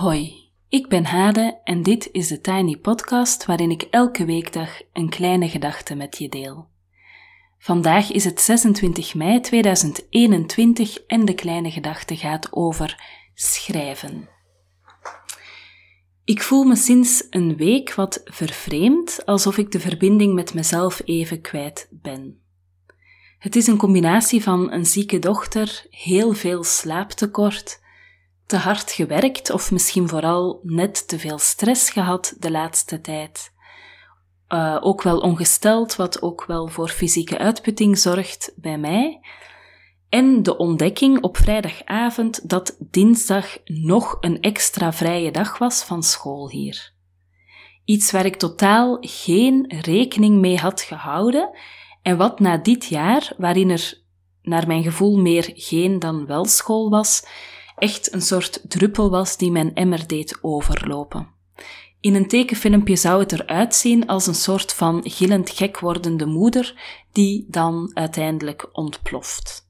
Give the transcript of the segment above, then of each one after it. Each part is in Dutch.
Hoi, ik ben Hade en dit is de Tiny Podcast waarin ik elke weekdag een kleine gedachte met je deel. Vandaag is het 26 mei 2021 en de kleine gedachte gaat over schrijven. Ik voel me sinds een week wat vervreemd, alsof ik de verbinding met mezelf even kwijt ben. Het is een combinatie van een zieke dochter, heel veel slaaptekort, te hard gewerkt of misschien vooral net te veel stress gehad de laatste tijd. Uh, ook wel ongesteld, wat ook wel voor fysieke uitputting zorgt bij mij. En de ontdekking op vrijdagavond dat dinsdag nog een extra vrije dag was van school hier. Iets waar ik totaal geen rekening mee had gehouden en wat na dit jaar, waarin er naar mijn gevoel meer geen dan wel school was, echt een soort druppel was die mijn emmer deed overlopen. In een tekenfilmpje zou het eruit zien als een soort van gillend gek wordende moeder die dan uiteindelijk ontploft.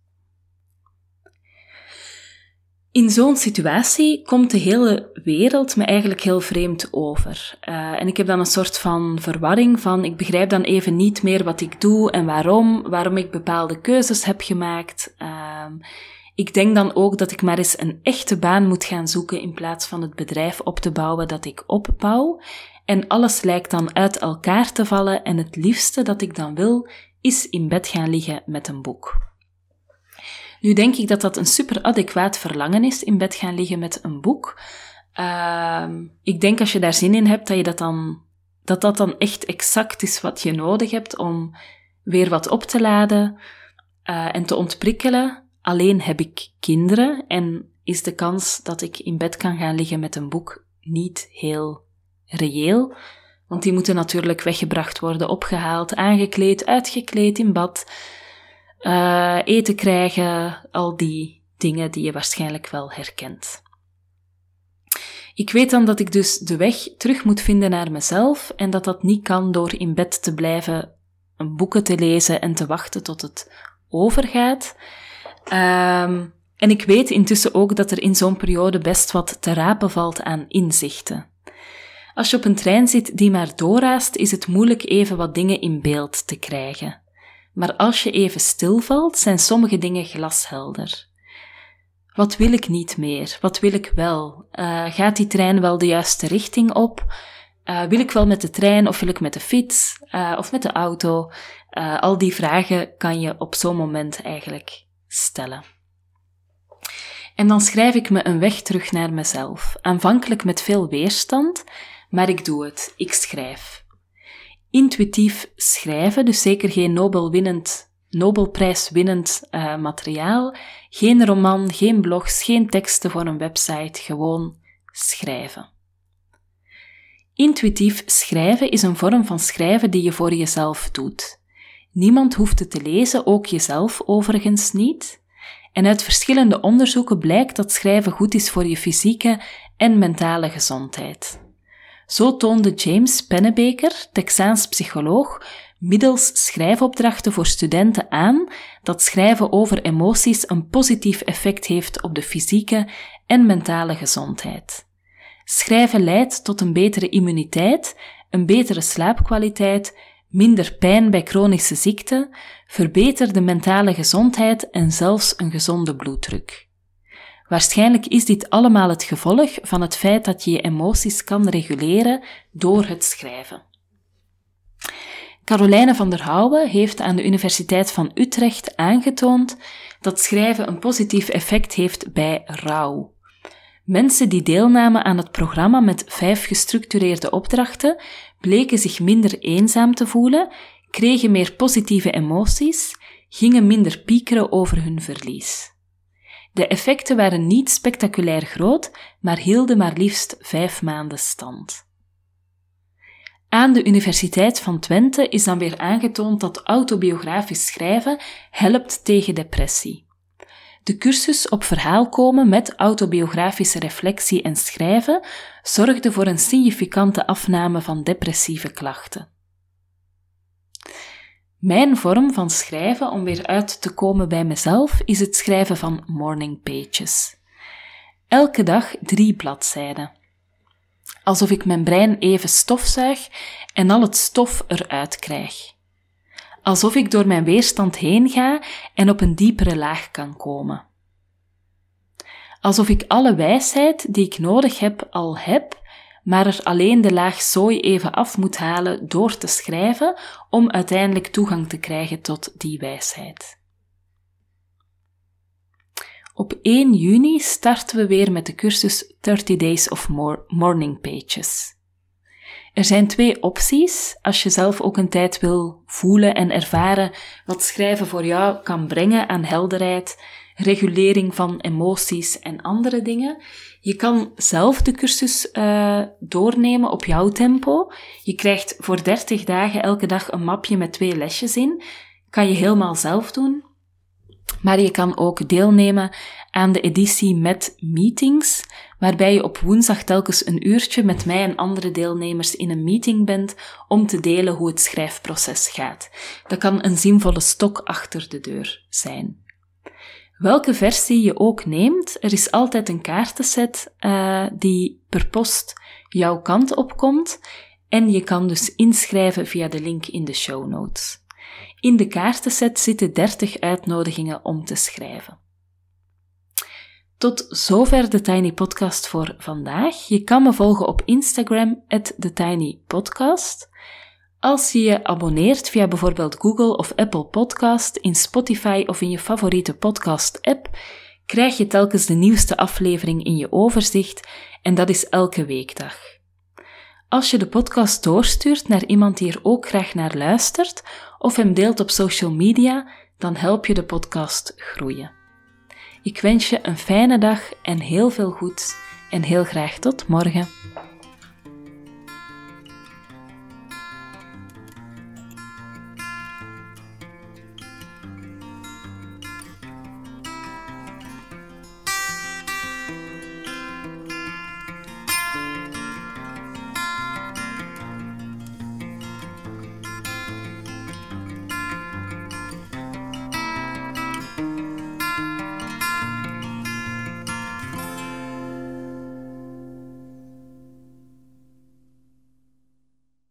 In zo'n situatie komt de hele wereld me eigenlijk heel vreemd over. Uh, en ik heb dan een soort van verwarring van, ik begrijp dan even niet meer wat ik doe en waarom, waarom ik bepaalde keuzes heb gemaakt. Uh, ik denk dan ook dat ik maar eens een echte baan moet gaan zoeken in plaats van het bedrijf op te bouwen dat ik opbouw. En alles lijkt dan uit elkaar te vallen en het liefste dat ik dan wil is in bed gaan liggen met een boek. Nu denk ik dat dat een super adequaat verlangen is, in bed gaan liggen met een boek. Uh, ik denk als je daar zin in hebt, dat je dat dan, dat dat dan echt exact is wat je nodig hebt om weer wat op te laden uh, en te ontprikkelen. Alleen heb ik kinderen en is de kans dat ik in bed kan gaan liggen met een boek niet heel reëel. Want die moeten natuurlijk weggebracht worden, opgehaald, aangekleed, uitgekleed in bad, uh, eten krijgen, al die dingen die je waarschijnlijk wel herkent. Ik weet dan dat ik dus de weg terug moet vinden naar mezelf en dat dat niet kan door in bed te blijven, boeken te lezen en te wachten tot het overgaat. Um, en ik weet intussen ook dat er in zo'n periode best wat te rapen valt aan inzichten. Als je op een trein zit die maar doorraast, is het moeilijk even wat dingen in beeld te krijgen. Maar als je even stilvalt, zijn sommige dingen glashelder. Wat wil ik niet meer? Wat wil ik wel? Uh, gaat die trein wel de juiste richting op? Uh, wil ik wel met de trein of wil ik met de fiets uh, of met de auto? al die vragen kan je op zo'n moment eigenlijk stellen. En dan schrijf ik me een weg terug naar mezelf, aanvankelijk met veel weerstand, maar ik doe het, ik schrijf. Intuïtief schrijven, dus zeker geen Nobelwinnend, Nobelprijswinnend uh, materiaal, geen roman, geen blogs, geen teksten voor een website, gewoon schrijven. Intuïtief schrijven is een vorm van schrijven die je voor jezelf doet. Niemand hoeft het te lezen, ook jezelf overigens niet. En uit verschillende onderzoeken blijkt dat schrijven goed is voor je fysieke en mentale gezondheid. Zo toonde James Pennebaker, Texaans psycholoog, middels schrijfopdrachten voor studenten aan dat schrijven over emoties een positief effect heeft op de fysieke en mentale gezondheid. Schrijven leidt tot een betere immuniteit, een betere slaapkwaliteit, minder pijn bij chronische ziekten, verbeterde mentale gezondheid en zelfs een gezonde bloeddruk. Waarschijnlijk is dit allemaal het gevolg van het feit dat je je emoties kan reguleren door het schrijven. Caroline van der Houwen heeft aan de Universiteit van Utrecht aangetoond dat schrijven een positief effect heeft bij rouw. Mensen die deelnamen aan het programma met vijf gestructureerde opdrachten bleken zich minder eenzaam te voelen, kregen meer positieve emoties, gingen minder piekeren over hun verlies. De effecten waren niet spectaculair groot, maar hielden maar liefst vijf maanden stand. Aan de Universiteit van Twente is dan weer aangetoond dat autobiografisch schrijven helpt tegen depressie. De cursus op verhaal komen met autobiografische reflectie en schrijven zorgde voor een significante afname van depressieve klachten. Mijn vorm van schrijven om weer uit te komen bij mezelf is het schrijven van morning pages. Elke dag drie bladzijden. Alsof ik mijn brein even stofzuig en al het stof eruit krijg. Alsof ik door mijn weerstand heen ga en op een diepere laag kan komen. Alsof ik alle wijsheid die ik nodig heb al heb, maar er alleen de laag zooi even af moet halen door te schrijven om uiteindelijk toegang te krijgen tot die wijsheid. Op 1 juni starten we weer met de cursus 30 Days of Morning Pages. Er zijn twee opties als je zelf ook een tijd wil voelen en ervaren wat schrijven voor jou kan brengen aan helderheid, regulering van emoties en andere dingen. Je kan zelf de cursus uh, doornemen op jouw tempo. Je krijgt voor 30 dagen elke dag een mapje met twee lesjes in. Kan je helemaal zelf doen. Maar je kan ook deelnemen aan de editie met meetings, waarbij je op woensdag telkens een uurtje met mij en andere deelnemers in een meeting bent om te delen hoe het schrijfproces gaat. Dat kan een zinvolle stok achter de deur zijn. Welke versie je ook neemt, er is altijd een kaartenset uh, die per post jouw kant op komt en je kan dus inschrijven via de link in de show notes. In de kaartenset zitten 30 uitnodigingen om te schrijven. Tot zover de Tiny Podcast voor vandaag. Je kan me volgen op Instagram, TheTinyPodcast. Als je je abonneert via bijvoorbeeld Google of Apple Podcast, in Spotify of in je favoriete podcast-app, krijg je telkens de nieuwste aflevering in je overzicht en dat is elke weekdag. Als je de podcast doorstuurt naar iemand die er ook graag naar luistert of hem deelt op social media, dan help je de podcast groeien. Ik wens je een fijne dag en heel veel goeds en heel graag tot morgen.